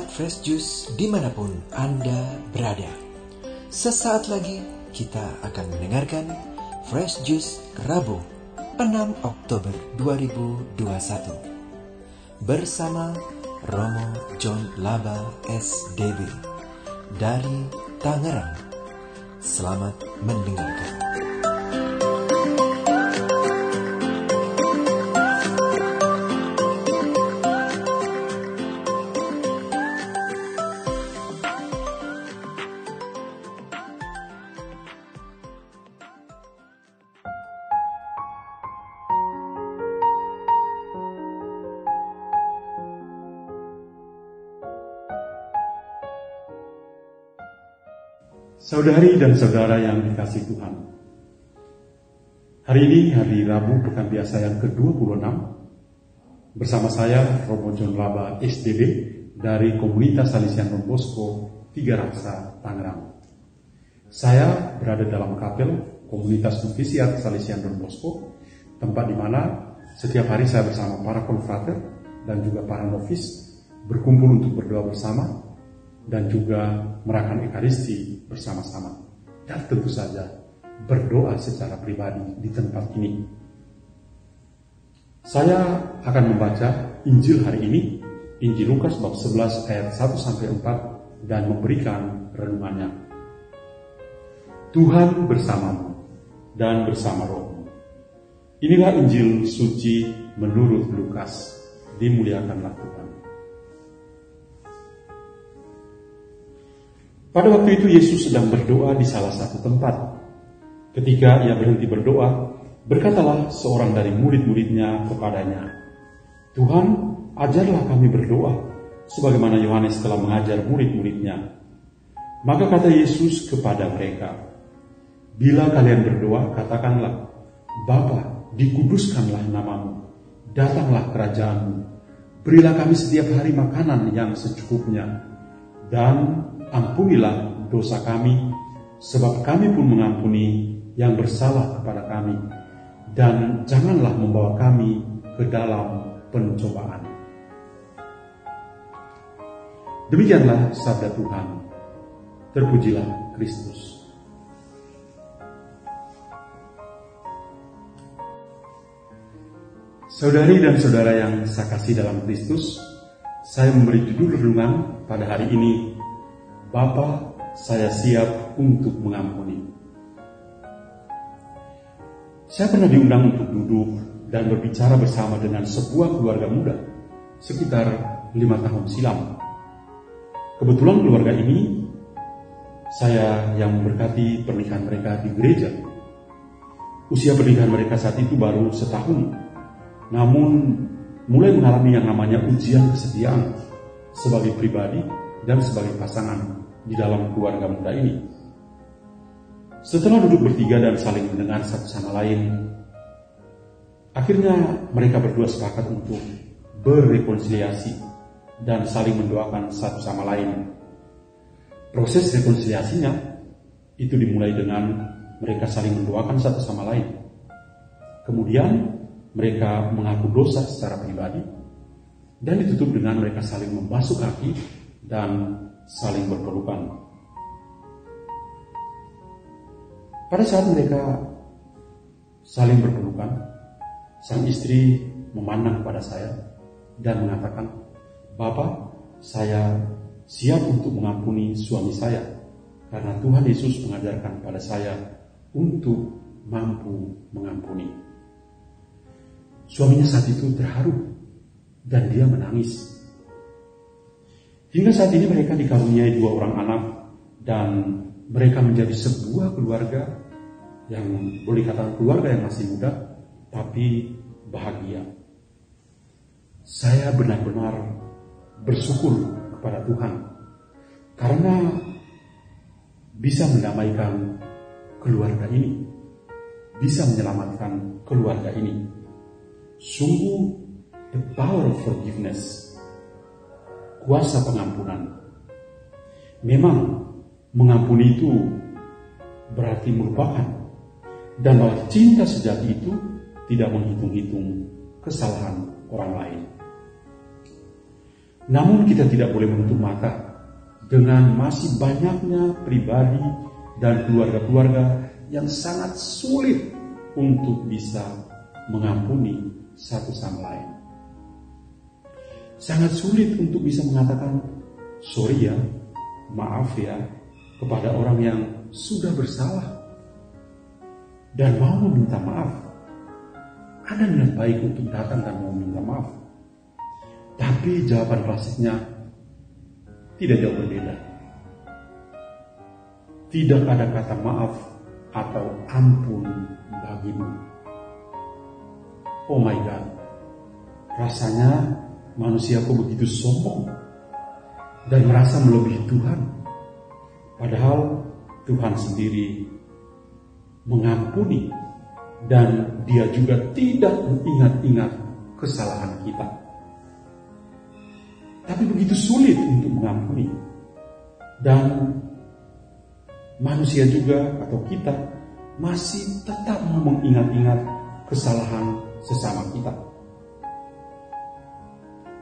Sahabat Fresh Juice di mana pun Anda berada. Sesaat lagi kita akan mendengarkan Fresh Juice Rabu 6 Oktober 2021 Bersama Romo John Laba SDB dari Tangerang. Selamat mendengarkan Saudari dan saudara yang dikasih Tuhan. Hari ini hari Rabu pekan biasa yang ke-26 bersama saya Romo John Laba SDB dari komunitas Salesian Don Bosco Tiga Raksa Tangerang. Saya berada dalam kapel komunitas novisiat Salesian Don Bosco, tempat di mana setiap hari saya bersama para konfrater dan juga para novis berkumpul untuk berdoa bersama dan juga merayakan Ekaristi bersama-sama. Dan tentu saja berdoa secara pribadi di tempat ini. Saya akan membaca Injil hari ini, Injil Lukas bab 11 ayat 1 sampai 4 dan memberikan renungannya. Tuhan bersamamu dan bersama rohmu. Inilah Injil suci menurut Lukas. Dimuliakanlah Tuhan. Pada waktu itu Yesus sedang berdoa di salah satu tempat. Ketika ia berhenti berdoa, berkatalah seorang dari murid-muridnya kepadanya, Tuhan, ajarlah kami berdoa, sebagaimana Yohanes telah mengajar murid-muridnya. Maka kata Yesus kepada mereka, Bila kalian berdoa, katakanlah, Bapa, dikuduskanlah namamu, datanglah kerajaanmu, berilah kami setiap hari makanan yang secukupnya, dan ampunilah dosa kami, sebab kami pun mengampuni yang bersalah kepada kami, dan janganlah membawa kami ke dalam pencobaan. Demikianlah sabda Tuhan. Terpujilah Kristus. Saudari dan saudara yang saya kasih dalam Kristus, saya memberi judul renungan pada hari ini Bapa, saya siap untuk mengampuni. Saya pernah diundang untuk duduk dan berbicara bersama dengan sebuah keluarga muda sekitar lima tahun silam. Kebetulan keluarga ini saya yang memberkati pernikahan mereka di gereja. Usia pernikahan mereka saat itu baru setahun, namun mulai mengalami yang namanya ujian kesetiaan sebagai pribadi dan sebagai pasangan di dalam keluarga muda ini. Setelah duduk bertiga dan saling mendengar satu sama lain, akhirnya mereka berdua sepakat untuk berrekonsiliasi dan saling mendoakan satu sama lain. Proses rekonsiliasinya itu dimulai dengan mereka saling mendoakan satu sama lain. Kemudian mereka mengaku dosa secara pribadi dan ditutup dengan mereka saling membasuh kaki dan saling berpelukan. Pada saat mereka saling berpelukan, sang istri memandang kepada saya dan mengatakan, Bapak, saya siap untuk mengampuni suami saya karena Tuhan Yesus mengajarkan pada saya untuk mampu mengampuni. Suaminya saat itu terharu dan dia menangis Hingga saat ini mereka dikaruniai dua orang anak dan mereka menjadi sebuah keluarga yang boleh katakan keluarga yang masih muda tapi bahagia. Saya benar-benar bersyukur kepada Tuhan karena bisa mendamaikan keluarga ini, bisa menyelamatkan keluarga ini. Sungguh the power of forgiveness kuasa pengampunan. Memang mengampuni itu berarti merupakan dan bahwa cinta sejati itu tidak menghitung-hitung kesalahan orang lain. Namun kita tidak boleh menutup mata dengan masih banyaknya pribadi dan keluarga-keluarga yang sangat sulit untuk bisa mengampuni satu sama lain. Sangat sulit untuk bisa mengatakan sorry ya, maaf ya kepada orang yang sudah bersalah dan mau meminta maaf. Ada niat baik untuk datang dan mau meminta maaf. Tapi jawaban klasiknya tidak jauh berbeda. Tidak ada kata maaf atau ampun bagimu. Oh my God, rasanya manusia kok begitu sombong dan merasa melebihi Tuhan. Padahal Tuhan sendiri mengampuni dan dia juga tidak mengingat-ingat kesalahan kita. Tapi begitu sulit untuk mengampuni. Dan manusia juga atau kita masih tetap mengingat-ingat kesalahan sesama kita.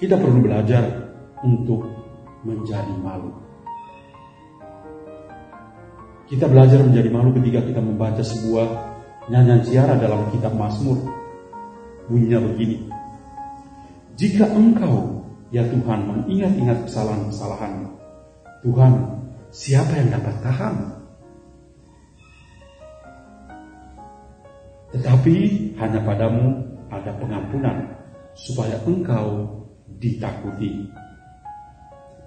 Kita perlu belajar untuk menjadi malu. Kita belajar menjadi malu ketika kita membaca sebuah nyanyian ziarah dalam kitab Mazmur. Bunyinya begini. Jika engkau Ya Tuhan, mengingat-ingat kesalahan-kesalahan. Tuhan, siapa yang dapat tahan? Tetapi hanya padamu ada pengampunan, supaya engkau ditakuti.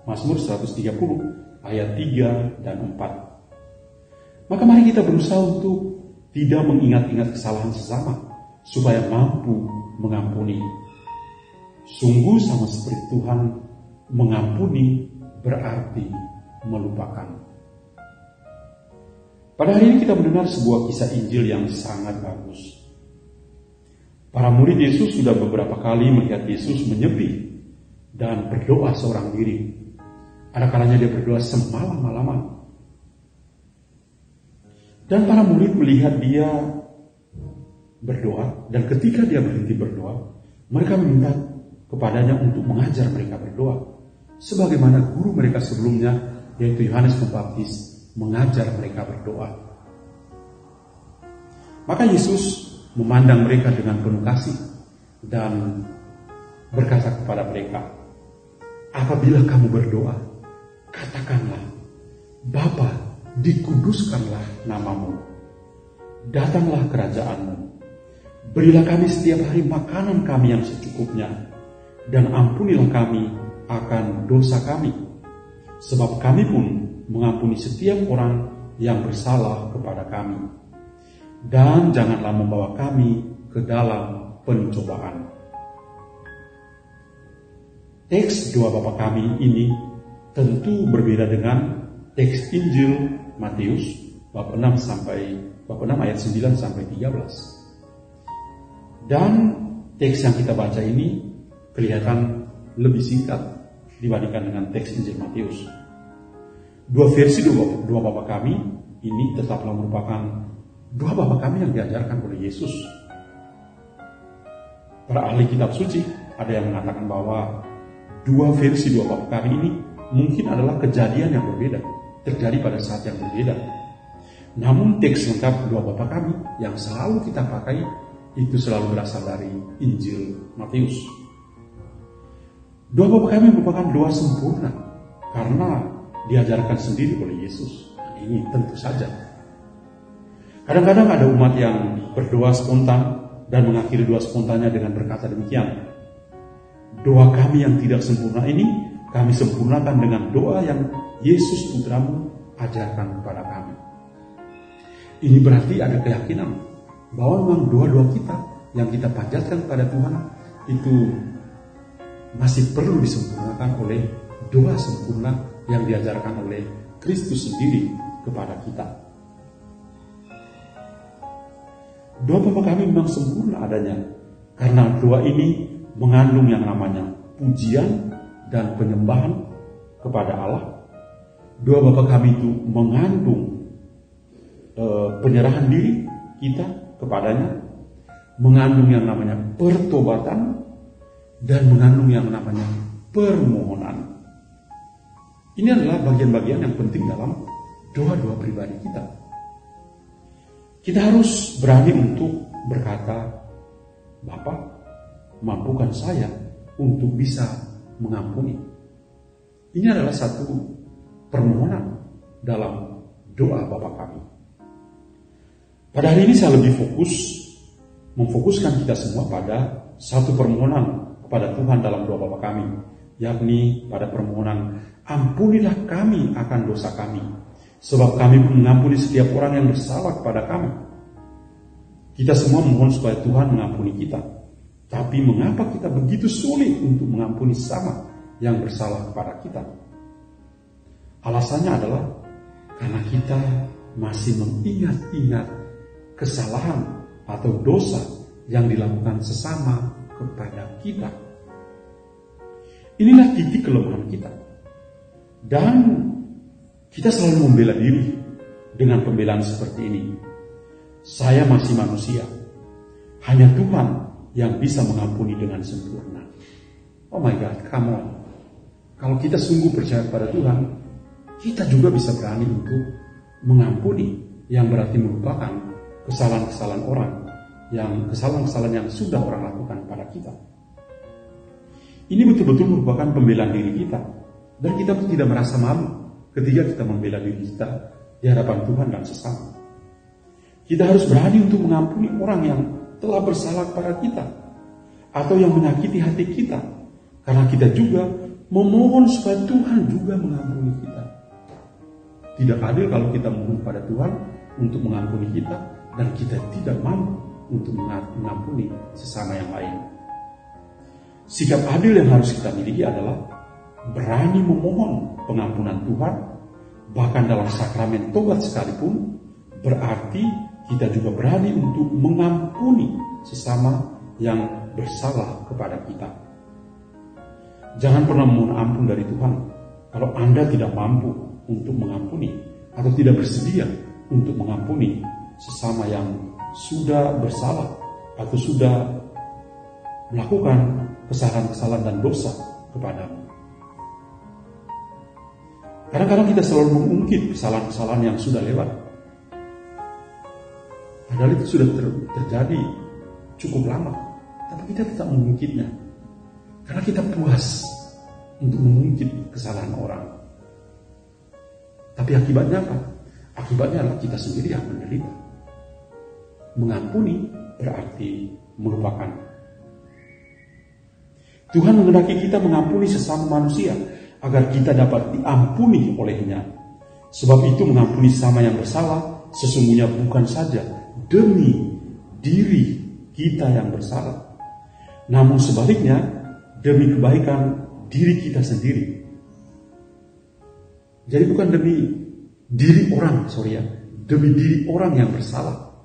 Mazmur 130 ayat 3 dan 4. Maka mari kita berusaha untuk tidak mengingat-ingat kesalahan sesama, supaya mampu mengampuni Sungguh sama seperti Tuhan mengampuni berarti melupakan. Pada hari ini kita mendengar sebuah kisah Injil yang sangat bagus. Para murid Yesus sudah beberapa kali melihat Yesus menyepi dan berdoa seorang diri. Ada kalanya dia berdoa semalam-malaman. Dan para murid melihat dia berdoa dan ketika dia berhenti berdoa, mereka meminta kepadanya untuk mengajar mereka berdoa. Sebagaimana guru mereka sebelumnya, yaitu Yohanes Pembaptis, mengajar mereka berdoa. Maka Yesus memandang mereka dengan penuh kasih dan berkata kepada mereka, Apabila kamu berdoa, katakanlah, Bapa, dikuduskanlah namamu. Datanglah kerajaanmu. Berilah kami setiap hari makanan kami yang secukupnya dan ampunilah kami akan dosa kami, sebab kami pun mengampuni setiap orang yang bersalah kepada kami. Dan janganlah membawa kami ke dalam pencobaan. Teks dua bapak kami ini tentu berbeda dengan teks Injil Matius bab 6 sampai bab 6 ayat 9 sampai 13. Dan teks yang kita baca ini kelihatan lebih singkat dibandingkan dengan teks Injil Matius. Dua versi dua, dua bapak kami ini tetaplah merupakan dua bapak kami yang diajarkan oleh Yesus. Para ahli kitab suci ada yang mengatakan bahwa dua versi dua kami ini mungkin adalah kejadian yang berbeda, terjadi pada saat yang berbeda. Namun teks lengkap dua bapak kami yang selalu kita pakai itu selalu berasal dari Injil Matius. Doa Bapa kami merupakan doa sempurna karena diajarkan sendiri oleh Yesus. Ini tentu saja. Kadang-kadang ada umat yang berdoa spontan dan mengakhiri doa spontannya dengan berkata demikian. Doa kami yang tidak sempurna ini kami sempurnakan dengan doa yang Yesus putramu ajarkan kepada kami. Ini berarti ada keyakinan bahwa memang doa-doa kita yang kita panjatkan kepada Tuhan itu masih perlu disempurnakan oleh doa sempurna yang diajarkan oleh Kristus sendiri kepada kita. Doa Bapa kami memang sempurna adanya karena doa ini mengandung yang namanya pujian dan penyembahan kepada Allah. Doa Bapa kami itu mengandung e, penyerahan diri kita kepadanya, mengandung yang namanya pertobatan dan mengandung yang namanya permohonan. Ini adalah bagian-bagian yang penting dalam doa-doa pribadi kita. Kita harus berani untuk berkata, Bapak, mampukan saya untuk bisa mengampuni. Ini adalah satu permohonan dalam doa Bapak kami. Pada hari ini saya lebih fokus memfokuskan kita semua pada satu permohonan kepada Tuhan dalam doa Bapak kami, yakni pada permohonan ampunilah kami akan dosa kami, sebab kami mengampuni setiap orang yang bersalah kepada kami. Kita semua mohon supaya Tuhan mengampuni kita. Tapi mengapa kita begitu sulit untuk mengampuni sama yang bersalah kepada kita? Alasannya adalah karena kita masih mengingat-ingat kesalahan atau dosa yang dilakukan sesama kepada kita. Inilah titik kelemahan kita. Dan kita selalu membela diri dengan pembelaan seperti ini. Saya masih manusia. Hanya Tuhan yang bisa mengampuni dengan sempurna. Oh my God, come on. Kalau kita sungguh percaya pada Tuhan, kita juga bisa berani untuk mengampuni yang berarti merupakan kesalahan-kesalahan orang, yang kesalahan-kesalahan yang sudah orang lakukan pada kita. Ini betul-betul merupakan pembelaan diri kita, dan kita pun tidak merasa malu ketika kita membela diri kita di hadapan Tuhan dan sesama. Kita harus berani untuk mengampuni orang yang telah bersalah kepada kita atau yang menyakiti hati kita karena kita juga memohon supaya Tuhan juga mengampuni kita. Tidak adil kalau kita memohon pada Tuhan untuk mengampuni kita dan kita tidak mampu untuk mengampuni sesama yang lain. Sikap adil yang harus kita miliki adalah berani memohon pengampunan Tuhan, bahkan dalam sakramen tobat sekalipun, berarti kita juga berani untuk mengampuni sesama yang bersalah kepada kita. Jangan pernah mohon ampun dari Tuhan kalau Anda tidak mampu untuk mengampuni atau tidak bersedia untuk mengampuni sesama yang sudah bersalah atau sudah melakukan kesalahan-kesalahan dan dosa kepadamu. Kadang-kadang kita selalu mengungkit kesalahan-kesalahan yang sudah lewat. Padahal itu sudah ter terjadi cukup lama. Tapi kita tetap mengungkitnya. Karena kita puas untuk mengungkit kesalahan orang. Tapi akibatnya apa? Akibatnya adalah kita sendiri yang menderita. Mengampuni berarti melupakan. Tuhan menghendaki kita mengampuni sesama manusia agar kita dapat diampuni olehnya. Sebab itu mengampuni sama yang bersalah sesungguhnya bukan saja demi diri kita yang bersalah. Namun sebaliknya demi kebaikan diri kita sendiri. Jadi bukan demi diri orang, sorry ya, demi diri orang yang bersalah,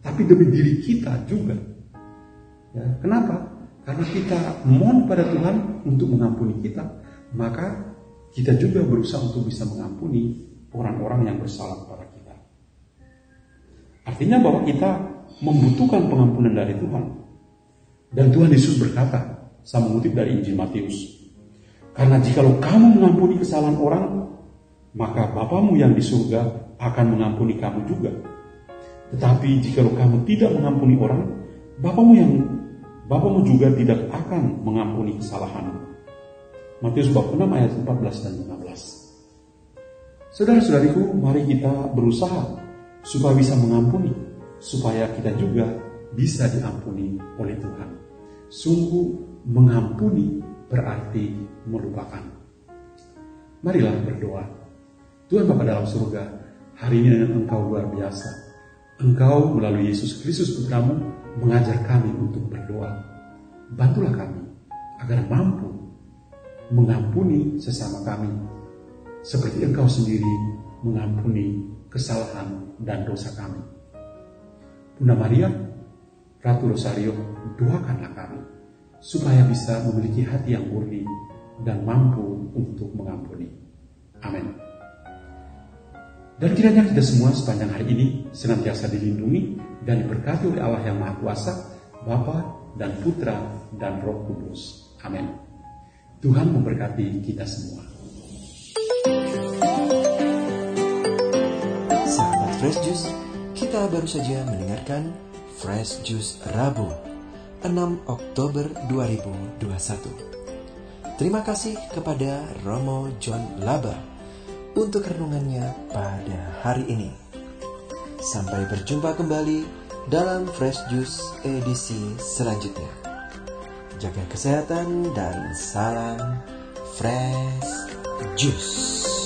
tapi demi diri kita juga. Ya, kenapa? Karena kita mohon pada Tuhan untuk mengampuni kita, maka kita juga berusaha untuk bisa mengampuni orang-orang yang bersalah kepada kita. Artinya bahwa kita membutuhkan pengampunan dari Tuhan. Dan Tuhan Yesus berkata, saya mengutip dari Injil Matius, karena jikalau kamu mengampuni kesalahan orang, maka Bapamu yang di surga akan mengampuni kamu juga. Tetapi jikalau kamu tidak mengampuni orang, Bapamu yang Bapamu juga tidak akan mengampuni kesalahanmu. Matius bab 6 ayat 14 dan 15. Saudara-saudariku, mari kita berusaha supaya bisa mengampuni, supaya kita juga bisa diampuni oleh Tuhan. Sungguh mengampuni berarti melupakan. Marilah berdoa. Tuhan Bapa dalam surga, hari ini dengan Engkau luar biasa. Engkau melalui Yesus Kristus Putramu mengajar kami untuk berdoa. Bantulah kami agar mampu mengampuni sesama kami, seperti Engkau sendiri mengampuni kesalahan dan dosa kami. Bunda Maria, Ratu Rosario, doakanlah kami supaya bisa memiliki hati yang murni dan mampu untuk mengampuni. Amin. Dan kiranya kita semua sepanjang hari ini senantiasa dilindungi dan diberkati oleh Allah yang Maha Kuasa, Bapa dan Putra dan Roh Kudus. Amin. Tuhan memberkati kita semua. Fresh Juice, kita baru saja mendengarkan Fresh Juice Rabu 6 Oktober 2021. Terima kasih kepada Romo John Laba untuk renungannya pada hari ini. Sampai berjumpa kembali dalam Fresh Juice edisi selanjutnya. Jaga kesehatan dan salam Fresh Juice.